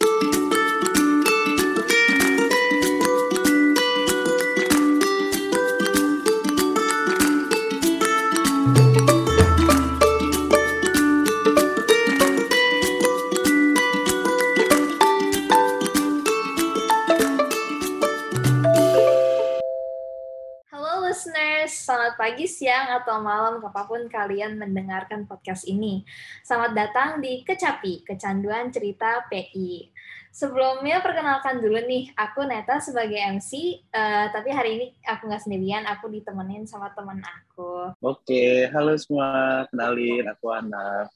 Halo atau malam kapan pun kalian mendengarkan podcast ini. Selamat datang di Kecapi, Kecanduan Cerita PI. Sebelumnya perkenalkan dulu nih, aku Neta sebagai MC, eh, tapi hari ini aku nggak sendirian, aku ditemenin sama teman aku. Oke, halo semua. Kenalin, aku Ana.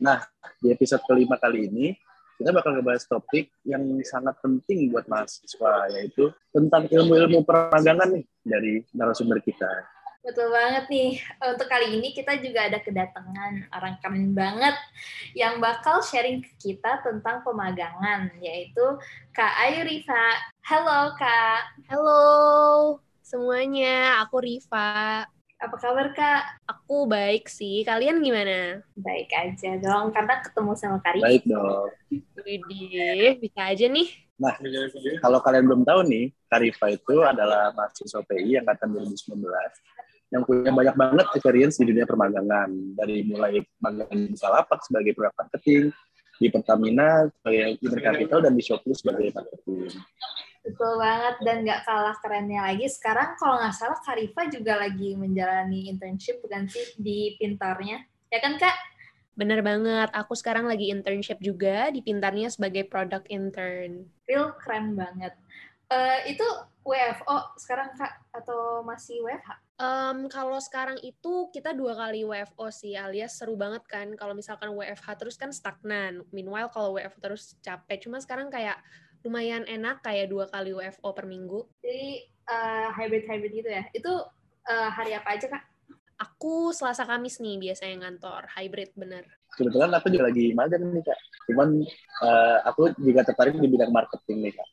Nah, di episode kelima kali ini, kita bakal ngebahas topik yang sangat penting buat mahasiswa, yaitu tentang ilmu-ilmu permagangan nih dari narasumber kita. Betul banget nih. Untuk kali ini kita juga ada kedatangan orang keren banget yang bakal sharing ke kita tentang pemagangan, yaitu Kak Ayu Rifa. Halo Kak, Halo semuanya, aku Riva. apa kabar Kak? Aku baik sih, kalian gimana? Baik aja dong, karena ketemu sama Kak Rifa. Baik dong. Widih, bisa aja nih. Nah, kalau kalian belum tahu nih, Karifa itu adalah mahasiswa PI angkatan 2019 yang punya banyak banget experience di dunia permagangan. Dari mulai magang di Bukalapak sebagai product marketing, di Pertamina sebagai human capital, dan di Shopee sebagai marketing. Betul banget dan nggak kalah kerennya lagi. Sekarang kalau nggak salah Kak Rifa juga lagi menjalani internship bukan sih di Pintarnya. Ya kan Kak? Bener banget, aku sekarang lagi internship juga di Pintarnya sebagai product intern. Real keren banget. Eh, itu WFO sekarang Kak atau masih WFH? Em, kalau sekarang itu kita dua kali WFO sih, alias seru banget kan. Kalau misalkan WFH terus kan stagnan. Meanwhile kalau WFO terus capek. Cuma sekarang kayak lumayan enak kayak dua kali WFO per minggu. Jadi eh, hybrid-hybrid gitu ya. Itu eh, hari apa aja Kak? Aku Selasa Kamis nih biasanya ngantor, hybrid bener. Kebetulan aku juga lagi magang nih, Kak. Cuman eh, aku juga tertarik di bidang marketing nih, Kak.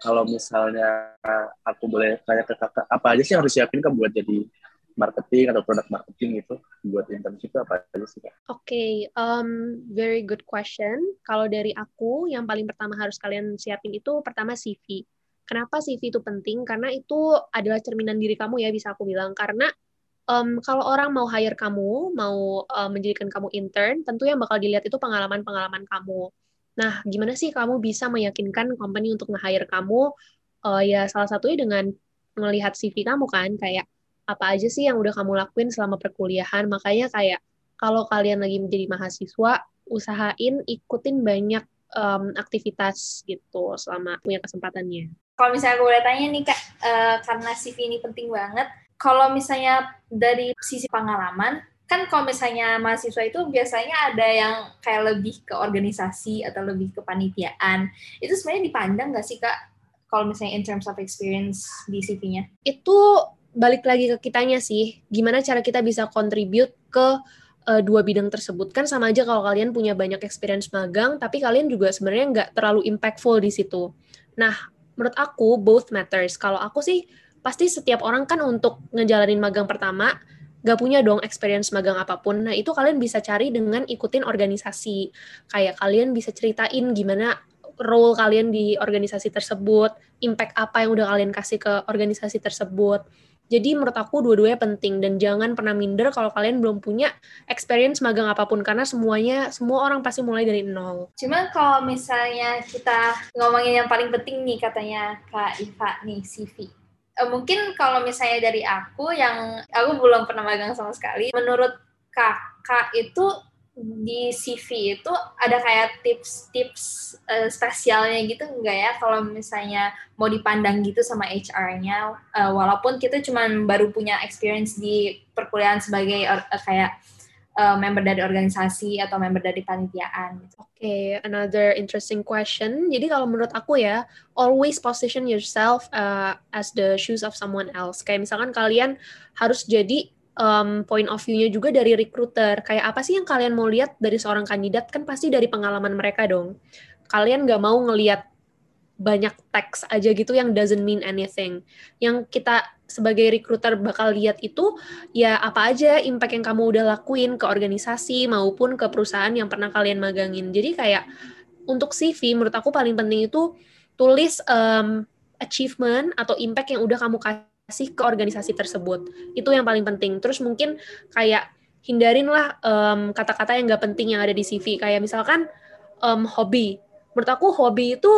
Kalau misalnya aku boleh tanya ke kakak, apa aja sih yang harus siapin Kak buat jadi marketing atau produk marketing itu buat internship itu apa aja sih Kak? Oke, um, very good question. Kalau dari aku, yang paling pertama harus kalian siapin itu pertama CV. Kenapa CV itu penting? Karena itu adalah cerminan diri kamu ya, bisa aku bilang. Karena um, kalau orang mau hire kamu, mau uh, menjadikan kamu intern, tentu yang bakal dilihat itu pengalaman-pengalaman kamu. Nah, gimana sih kamu bisa meyakinkan company untuk nge-hire kamu? Uh, ya salah satunya dengan melihat CV kamu kan, kayak apa aja sih yang udah kamu lakuin selama perkuliahan. Makanya kayak kalau kalian lagi menjadi mahasiswa, usahain ikutin banyak um, aktivitas gitu selama punya kesempatannya. Kalau misalnya aku boleh tanya nih Kak, eh, karena CV ini penting banget. Kalau misalnya dari sisi pengalaman, kan kalau misalnya mahasiswa itu biasanya ada yang kayak lebih ke organisasi atau lebih ke panitiaan. Itu sebenarnya dipandang nggak sih Kak? Kalau misalnya in terms of experience di CV-nya? Itu balik lagi ke kitanya sih, gimana cara kita bisa contribute ke uh, dua bidang tersebut. Kan sama aja kalau kalian punya banyak experience magang, tapi kalian juga sebenarnya nggak terlalu impactful di situ. Nah, menurut aku both matters. Kalau aku sih pasti setiap orang kan untuk ngejalanin magang pertama gak punya dong experience magang apa pun. Nah, itu kalian bisa cari dengan ikutin organisasi. Kayak kalian bisa ceritain gimana role kalian di organisasi tersebut, impact apa yang udah kalian kasih ke organisasi tersebut. Jadi menurut aku dua-duanya penting dan jangan pernah minder kalau kalian belum punya experience magang apa pun karena semuanya semua orang pasti mulai dari nol. Cuma kalau misalnya kita ngomongin yang paling penting nih katanya Kak Iva nih CV. Eh, mungkin kalau misalnya dari aku yang aku belum pernah magang sama sekali, menurut kakak itu di CV itu ada kayak tips-tips uh, spesialnya gitu enggak ya? Kalau misalnya mau dipandang gitu sama HR-nya uh, walaupun kita cuma baru punya experience di perkuliahan sebagai uh, kayak uh, member dari organisasi atau member dari panitiaan. Gitu. Oke, okay, another interesting question. Jadi kalau menurut aku ya, always position yourself uh, as the shoes of someone else. Kayak misalkan kalian harus jadi um, point of view-nya juga dari recruiter. Kayak apa sih yang kalian mau lihat dari seorang kandidat? Kan pasti dari pengalaman mereka dong. Kalian nggak mau ngelihat banyak teks aja gitu yang doesn't mean anything. Yang kita sebagai recruiter bakal lihat itu ya apa aja impact yang kamu udah lakuin ke organisasi maupun ke perusahaan yang pernah kalian magangin. Jadi kayak untuk CV menurut aku paling penting itu tulis um, achievement atau impact yang udah kamu kasih ke organisasi tersebut. Itu yang paling penting. Terus mungkin kayak hindarinlah um, kata-kata yang nggak penting yang ada di CV. Kayak misalkan um, hobi. Menurut aku hobi itu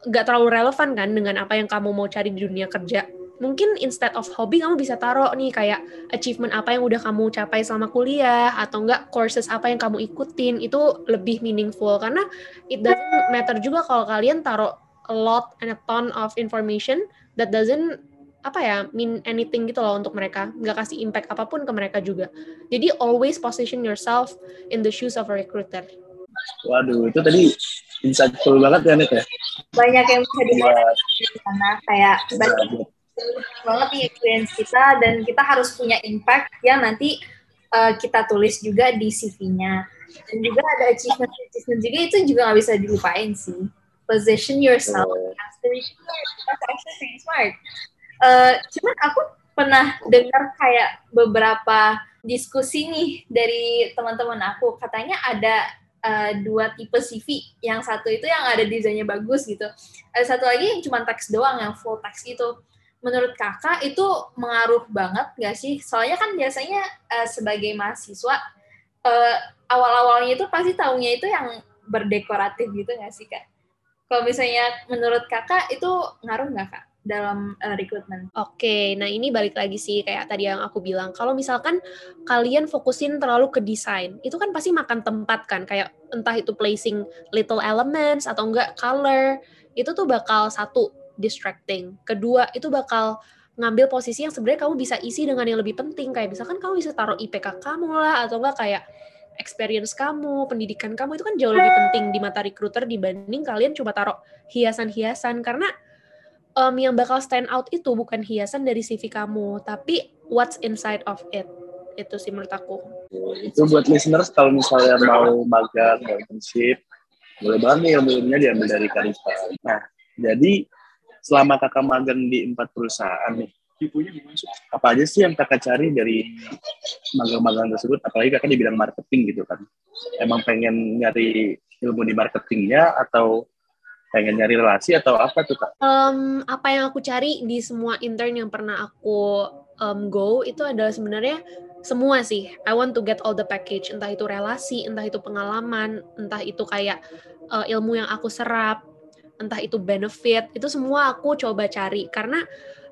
nggak terlalu relevan kan dengan apa yang kamu mau cari di dunia kerja. Mungkin instead of hobi kamu bisa taruh nih kayak achievement apa yang udah kamu capai selama kuliah atau enggak courses apa yang kamu ikutin itu lebih meaningful. Karena it doesn't matter juga kalau kalian taruh a lot and a ton of information that doesn't apa ya mean anything gitu loh untuk mereka. Nggak kasih impact apa pun ke mereka juga. Jadi always position yourself in the shoes of a recruiter. Waduh itu tadi insightful banget ya Net ya. Banyak yang bisa dilihat di sana kayak banyak banget nih experience kita dan kita harus punya impact yang nanti uh, kita tulis juga di CV-nya. Dan juga ada achievement achievement juga itu juga nggak bisa dilupain sih. Position yourself as the recruiter. That's actually smart. Uh, cuman aku pernah dengar kayak beberapa diskusi nih dari teman-teman aku katanya ada uh, dua tipe CV. Yang satu itu yang ada desainnya bagus gitu. Ada satu lagi yang cuma teks doang, yang full teks itu. Menurut kakak itu mengaruh banget gak sih? Soalnya kan biasanya uh, sebagai mahasiswa uh, awal-awalnya itu pasti tahunya itu yang berdekoratif gitu gak sih kak? Kalau misalnya menurut kakak itu ngaruh nggak kak? dalam uh, rekrutmen. Oke, okay, nah ini balik lagi sih kayak tadi yang aku bilang. Kalau misalkan kalian fokusin terlalu ke desain, itu kan pasti makan tempat kan. Kayak entah itu placing little elements atau enggak color, itu tuh bakal satu distracting. Kedua, itu bakal ngambil posisi yang sebenarnya kamu bisa isi dengan yang lebih penting. Kayak misalkan kamu bisa taruh IPK kamu lah atau enggak kayak experience kamu, pendidikan kamu itu kan jauh lebih penting di mata recruiter dibanding kalian coba taruh hiasan-hiasan karena um, yang bakal stand out itu bukan hiasan dari CV kamu, tapi what's inside of it. Itu sih menurut aku. Itu buat listeners kalau misalnya mau magang, mau internship, boleh banget nih ilmu-ilmunya diambil dari Karifa. Nah, jadi selama kakak magang di empat perusahaan nih, apa aja sih yang kakak cari dari magang-magang tersebut? Apalagi kakak di bidang marketing gitu kan. Emang pengen nyari ilmu di marketingnya atau pengen nyari relasi atau apa tuh kak? Um, apa yang aku cari di semua intern yang pernah aku um, go itu adalah sebenarnya semua sih. I want to get all the package, entah itu relasi, entah itu pengalaman, entah itu kayak uh, ilmu yang aku serap, entah itu benefit, itu semua aku coba cari karena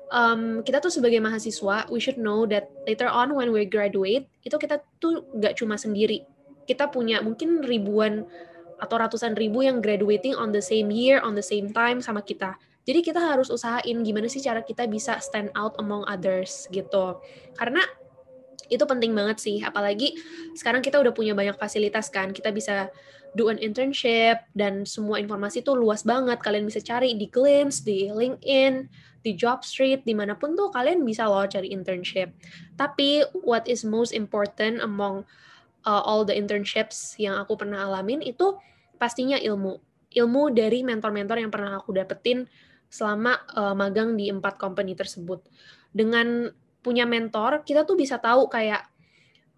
um, kita tuh sebagai mahasiswa, we should know that later on when we graduate, itu kita tuh gak cuma sendiri. Kita punya mungkin ribuan atau ratusan ribu yang graduating on the same year, on the same time sama kita. Jadi kita harus usahain gimana sih cara kita bisa stand out among others gitu. Karena itu penting banget sih, apalagi sekarang kita udah punya banyak fasilitas kan, kita bisa do an internship dan semua informasi tuh luas banget. Kalian bisa cari di Glimpse, di LinkedIn, di Jobstreet, di mana pun tuh kalian bisa loh cari internship. Tapi what is most important among uh, all the internships yang aku pernah alamin itu pastinya ilmu. Ilmu dari mentor-mentor yang pernah aku dapetin selama uh, magang di empat company tersebut. Dengan punya mentor, kita tuh bisa tahu kayak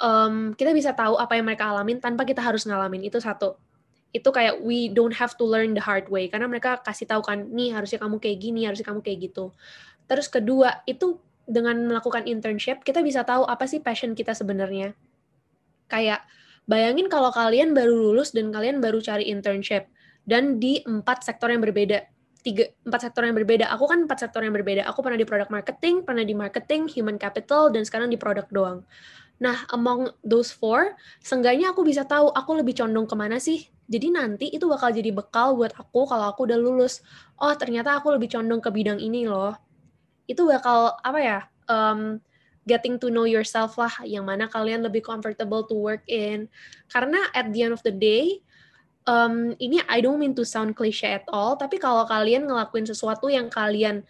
um, kita bisa tahu apa yang mereka alamin tanpa kita harus ngalamin. Itu satu. Itu kayak we don't have to learn the hard way karena mereka kasih tahu kan, nih harusnya kamu kayak gini, harusnya kamu kayak gitu. Terus kedua, itu dengan melakukan internship kita bisa tahu apa sih passion kita sebenarnya Kayak bayangin kalau kalian baru lulus dan kalian baru cari internship dan di empat sektor yang berbeda tiga empat sektor yang berbeda. Aku kan empat sektor yang berbeda. Aku pernah di product marketing, pernah di marketing, human capital, dan sekarang di produk doang. Nah, among those four, seenggaknya aku bisa tahu aku lebih condong ke mana sih. Jadi nanti itu bakal jadi bekal buat aku kalau aku udah lulus. Oh, ternyata aku lebih condong ke bidang ini loh. Itu bakal apa ya? Um, getting to know yourself lah yang mana kalian lebih comfortable to work in karena at the end of the day um, ini I don't mean to sound cliche at all tapi kalau kalian ngelakuin sesuatu yang kalian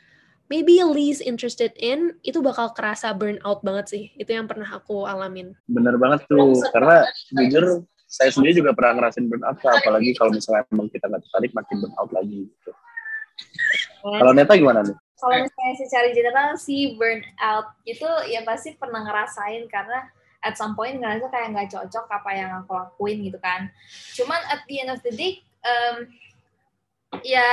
maybe least interested in itu bakal kerasa burnout banget sih itu yang pernah aku alamin bener banget tuh karena jujur saya sendiri juga pernah ngerasain burnout apalagi kalau misalnya emang kita nggak tertarik makin burnout lagi gitu. Kalau Neta gimana nih? kalau misalnya secara general sih burnout itu ya pasti pernah ngerasain karena at some point ngerasa kayak nggak cocok apa yang aku lakuin gitu kan. Cuman at the end of the day um, ya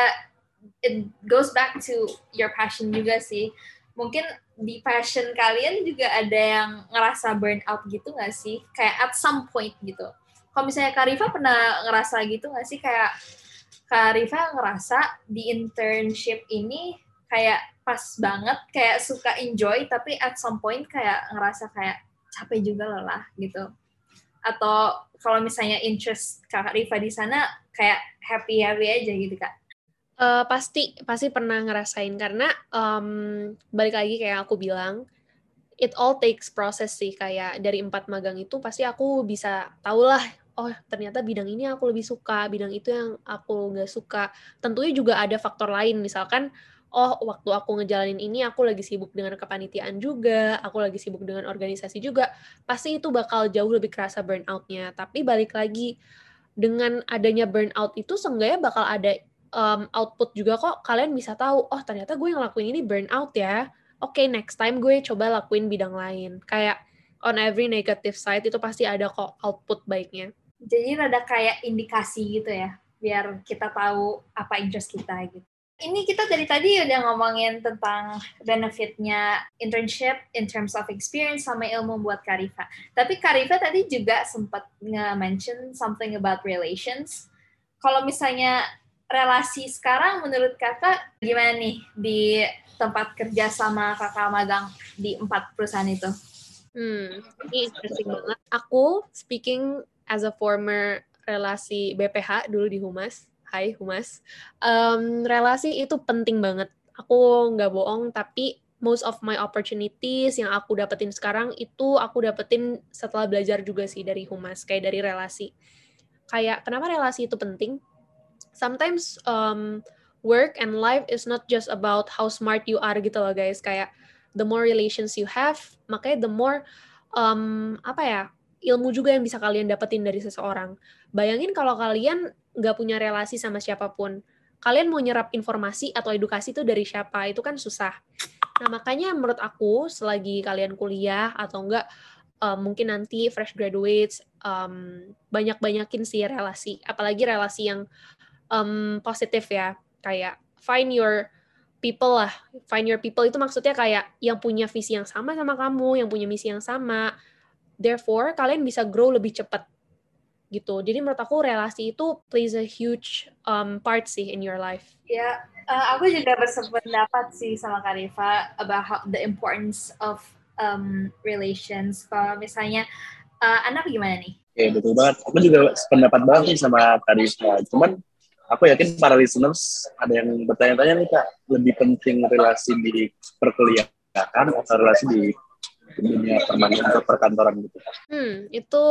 it goes back to your passion juga sih. Mungkin di passion kalian juga ada yang ngerasa burnout gitu nggak sih? Kayak at some point gitu. Kalau misalnya Karifa pernah ngerasa gitu nggak sih? Kayak Karifa ngerasa di internship ini kayak pas banget, kayak suka enjoy, tapi at some point kayak ngerasa kayak capek juga lelah gitu. Atau kalau misalnya interest Kak Rifa di sana kayak happy happy aja gitu kak? Uh, pasti pasti pernah ngerasain karena um, balik lagi kayak aku bilang it all takes process sih. Kayak dari empat magang itu pasti aku bisa tahu lah oh ternyata bidang ini aku lebih suka bidang itu yang aku nggak suka. Tentunya juga ada faktor lain misalkan oh waktu aku ngejalanin ini aku lagi sibuk dengan kepanitiaan juga aku lagi sibuk dengan organisasi juga pasti itu bakal jauh lebih kerasa burnoutnya tapi balik lagi dengan adanya burnout itu seenggaknya bakal ada um, output juga kok kalian bisa tahu oh ternyata gue ngelakuin ini burnout ya oke okay, next time gue coba lakuin bidang lain kayak on every negative side itu pasti ada kok output baiknya jadi rada kayak indikasi gitu ya biar kita tahu apa interest kita gitu ini kita dari tadi udah ngomongin tentang benefitnya internship in terms of experience sama ilmu buat Karifa. Tapi Karifa tadi juga sempat nge-mention something about relations. Kalau misalnya relasi sekarang menurut kakak gimana nih di tempat kerja sama kakak magang di empat perusahaan itu? Hmm, ini interesting banget. Aku speaking as a former relasi BPH dulu di Humas, Hai Humas. Um, relasi itu penting banget. Aku nggak bohong, tapi most of my opportunities yang aku dapetin sekarang itu aku dapetin setelah belajar juga sih dari Humas, kayak dari relasi. Kayak kenapa relasi itu penting? Sometimes um, work and life is not just about how smart you are gitu loh guys. Kayak the more relations you have, makanya the more um, apa ya ilmu juga yang bisa kalian dapetin dari seseorang. Bayangin kalau kalian nggak punya relasi sama siapa pun. Kalian mau nyerap informasi atau edukasi itu dari siapa? Itu kan susah. Nah, makanya menurut aku selagi kalian kuliah atau enggak um, mungkin nanti fresh graduates um, banyak-banyakin sih relasi, apalagi relasi yang um, positif ya. Kayak find your people lah. Find your people itu maksudnya kayak yang punya visi yang sama sama kamu, yang punya misi yang sama. Therefore, kalian bisa grow lebih cepat gitu. Jadi menurut aku relasi itu plays a huge um, part sih in your life. Ya, uh, aku juga bersependapat sih sama Karifa about how, the importance of um, relations. Kalau misalnya uh, anak gimana nih? Ya betul banget. Aku juga sependapat banget nih sama Karifa. Cuman aku yakin para listeners ada yang bertanya-tanya nih kak, lebih penting relasi di perkuliahan atau relasi di dunia permainan atau perkantoran gitu? Hmm, itu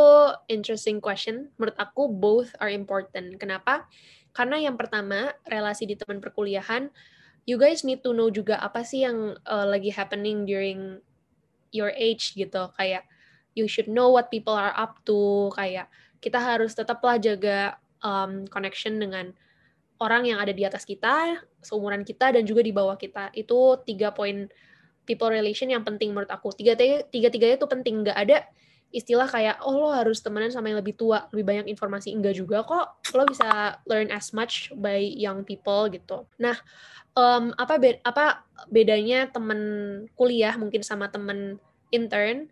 interesting question. Menurut aku both are important. Kenapa? Karena yang pertama, relasi di teman perkuliahan, you guys need to know juga apa sih yang uh, lagi happening during your age gitu. Kayak you should know what people are up to. Kayak kita harus tetaplah jaga um, connection dengan orang yang ada di atas kita, seumuran kita, dan juga di bawah kita. Itu tiga poin people relation yang penting menurut aku. Tiga tiga tiga itu penting. Nggak ada istilah kayak oh lo harus temenan sama yang lebih tua, lebih banyak informasi. Enggak juga kok. Lo bisa learn as much by young people gitu. Nah, um, apa be apa bedanya temen kuliah mungkin sama temen intern?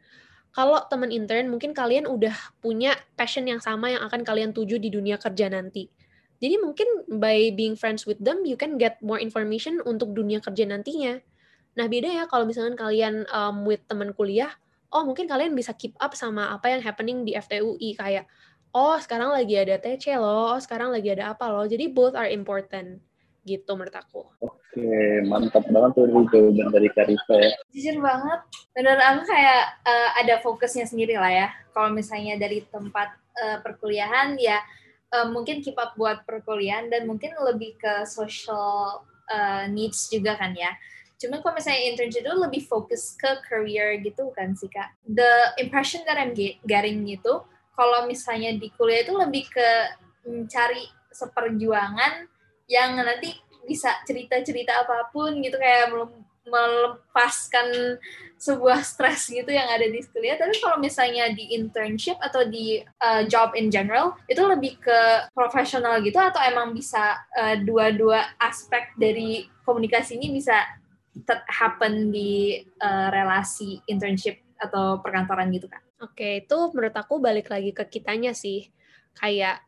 Kalau temen intern mungkin kalian udah punya passion yang sama yang akan kalian tuju di dunia kerja nanti. Jadi mungkin by being friends with them, you can get more information untuk dunia kerja nantinya Nah, beda ya kalau misalkan kalian um, with teman kuliah, oh mungkin kalian bisa keep up sama apa yang happening di FTUI kayak oh sekarang lagi ada TC loh, oh sekarang lagi ada apa loh. Jadi both are important gitu menurut aku. Oke, mantap banget tuh jawaban dari Karifa ya. Jujur banget, benar aku kayak uh, ada fokusnya sendiri lah ya. Kalau misalnya dari tempat uh, perkuliahan ya uh, mungkin keep up buat perkuliahan dan mungkin lebih ke social uh, needs juga kan ya. Cuman kalau misalnya internship itu lebih fokus ke career gitu kan sih kak. The impression that I'm getting gitu, kalau misalnya di kuliah itu lebih ke mencari seperjuangan yang nanti bisa cerita-cerita apa pun gitu kayak melepaskan sebuah stres gitu yang ada di kuliah. Tapi kalau misalnya di internship atau di uh, job in general, itu lebih ke profesional gitu atau emang bisa uh, dua-dua aspek dari komunikasi ini bisa happen di uh, relasi internship atau perkantoran gitu kan? Oke, itu menurut aku balik lagi ke kitanya sih. Kayak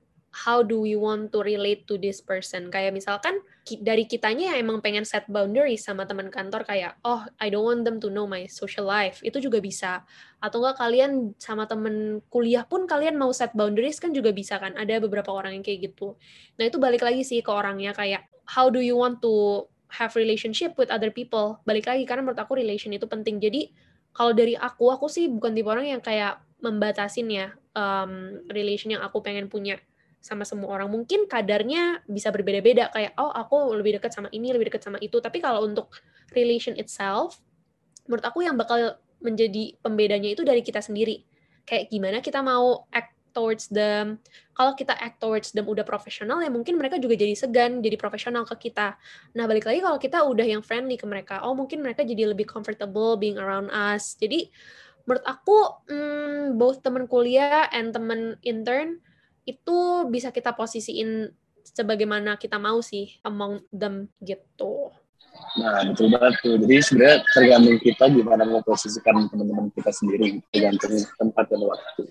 how do we want to relate to this person? Kayak misalkan dari kitanya yang emang pengen set boundaries sama teman kantor kayak oh I don't want them to know my social life. Itu juga bisa. Atau enggak kalian sama temen kuliah pun kalian mau set boundaries kan juga bisa kan? Ada beberapa orang yang kayak gitu. Nah itu balik lagi sih ke orangnya kayak how do you want to have relationship with other people? Balik lagi karena menurut aku relation itu penting. Jadi kalau dari aku aku sih bukan tipe orang yang kayak membatasin ya um, relation yang aku pengen punya sama semua orang. Mungkin kadarnya bisa berbeda-beda kayak oh aku lebih dekat sama ini lebih dekat sama itu. Tapi kalau untuk relation itself menurut aku yang bakal menjadi pembedanya itu dari kita sendiri. Kayak gimana kita mau act towards them. Kalau kita act towards them udah profesional ya mungkin mereka juga jadi segan jadi profesional ke kita. Nah balik lagi kalau kita udah yang friendly ke mereka oh mungkin mereka jadi lebih comfortable being around us. Jadi menurut aku hmm, both teman kuliah and teman intern itu bisa kita posisiin sebagaimana kita mau sih among them gitu. Nah, betul banget tuh. Jadi sebenarnya tergantung kita gimana mau posisikan teman-teman kita sendiri, tergantung tempat dan waktu.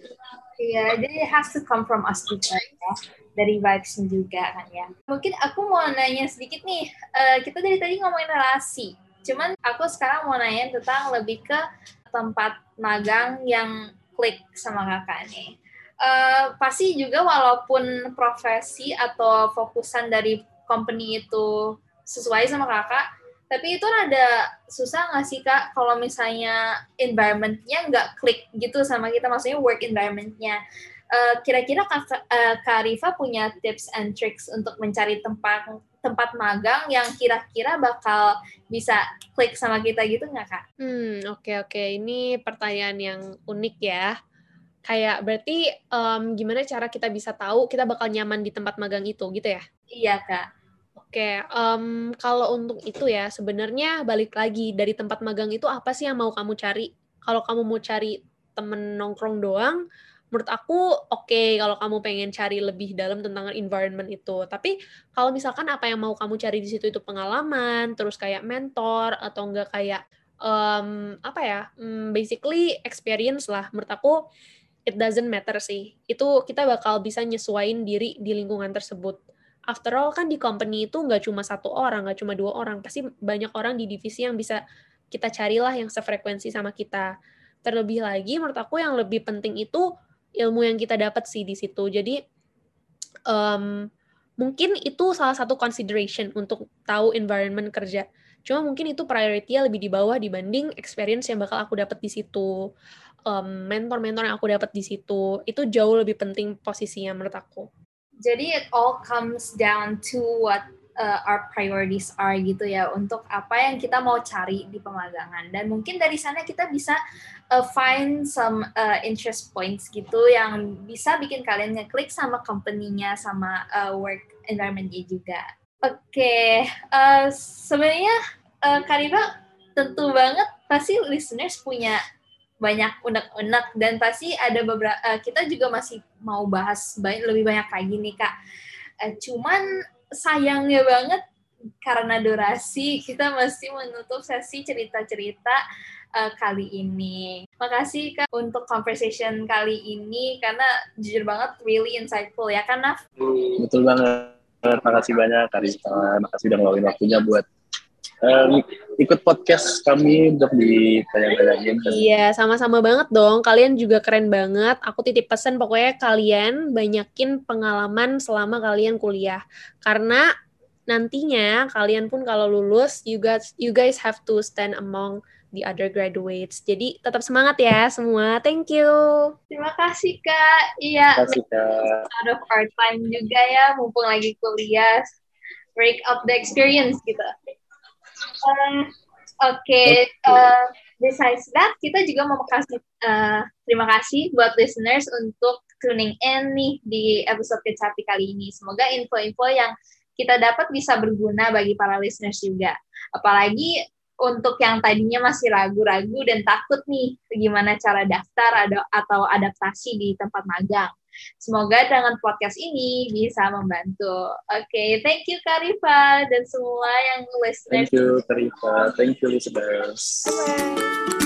Iya, jadi it has to come from us juga ya. Dari vibes juga kan ya. Mungkin aku mau nanya sedikit nih, uh, kita dari tadi ngomongin relasi. Cuman aku sekarang mau nanya tentang lebih ke tempat magang yang klik sama kakak nih uh, pasti juga walaupun profesi atau fokusan dari company itu sesuai sama kakak, tapi itu rada susah nggak sih kak kalau misalnya environmentnya nggak klik gitu sama kita, maksudnya work environmentnya. Uh, kira-kira kak, uh, kak punya tips and tricks untuk mencari tempat tempat magang yang kira-kira bakal bisa klik sama kita gitu nggak kak? Hmm oke okay, oke okay. ini pertanyaan yang unik ya kayak berarti um, gimana cara kita bisa tahu kita bakal nyaman di tempat magang itu gitu ya? Iya kak. Oke, um, kalau untuk itu ya sebenarnya balik lagi dari tempat magang itu apa sih yang mau kamu cari? Kalau kamu mau cari temen nongkrong doang, menurut aku oke okay, kalau kamu pengen cari lebih dalam tentang environment itu. Tapi kalau misalkan apa yang mau kamu cari di situ itu pengalaman, terus kayak mentor atau enggak kayak um, apa ya, um, basically experience lah. Menurut aku it doesn't matter sih. Itu kita bakal bisa nyesuaiin diri di lingkungan tersebut. After all kan di company itu nggak cuma satu orang, nggak cuma dua orang, pasti banyak orang di divisi yang bisa kita carilah yang sefrekuensi sama kita. Terlebih lagi, menurut aku yang lebih penting itu ilmu yang kita dapat sih di situ. Jadi um, mungkin itu salah satu consideration untuk tahu environment kerja. Cuma mungkin itu priority lebih di bawah dibanding experience yang bakal aku dapat di situ um, mentor-mentor yang aku dapat di situ itu jauh lebih penting posisinya menurut aku. Jadi it all comes down to what uh, our priorities are gitu ya untuk apa yang kita mau cari di pemagangan dan mungkin dari sana kita bisa uh, find some uh, interest points gitu yang bisa bikin kalian ngeklik sama company-nya sama uh, work environment-nya juga. Oke, okay. uh, sebenarnya uh, Kariba tentu banget pasti listeners punya banyak unek-unek dan pasti ada beberapa uh, kita juga masih mau bahas banyak, lebih banyak lagi nih kak. Uh, cuman sayangnya banget karena durasi kita masih menutup sesi cerita-cerita uh, kali ini. Makasih kak untuk conversation kali ini karena jujur banget really insightful ya kan Naf? Betul banget. Makasih banyak Karista. Makasih udah ngeluarin waktunya buat um, ikut podcast kami untuk ditayang-tayangin. Iya, sama-sama banget dong. Kalian juga keren banget. Aku titip pesan pokoknya kalian banyakin pengalaman selama kalian kuliah. Karena nantinya kalian pun kalau lulus, you guys you guys have to stand among the other graduates. Jadi tetap semangat ya semua. Thank you. Terima kasih Kak. Iya. Terima kasih Kak. Out of our time juga ya, mumpung lagi kuliah. Break up the experience gitu. Uh, Oke, okay. uh, besides that, kita juga mau kasih uh, terima kasih buat listeners untuk tuning in nih di episode kecapi kali ini. Semoga info-info yang kita dapat bisa berguna bagi para listeners juga. Apalagi untuk yang tadinya masih ragu-ragu dan takut nih gimana cara daftar atau adaptasi di tempat magang. Semoga dengan podcast ini bisa membantu. Oke, okay, thank you Karifa dan semua yang listeners. Thank you Karifa, thank you listeners. Bye.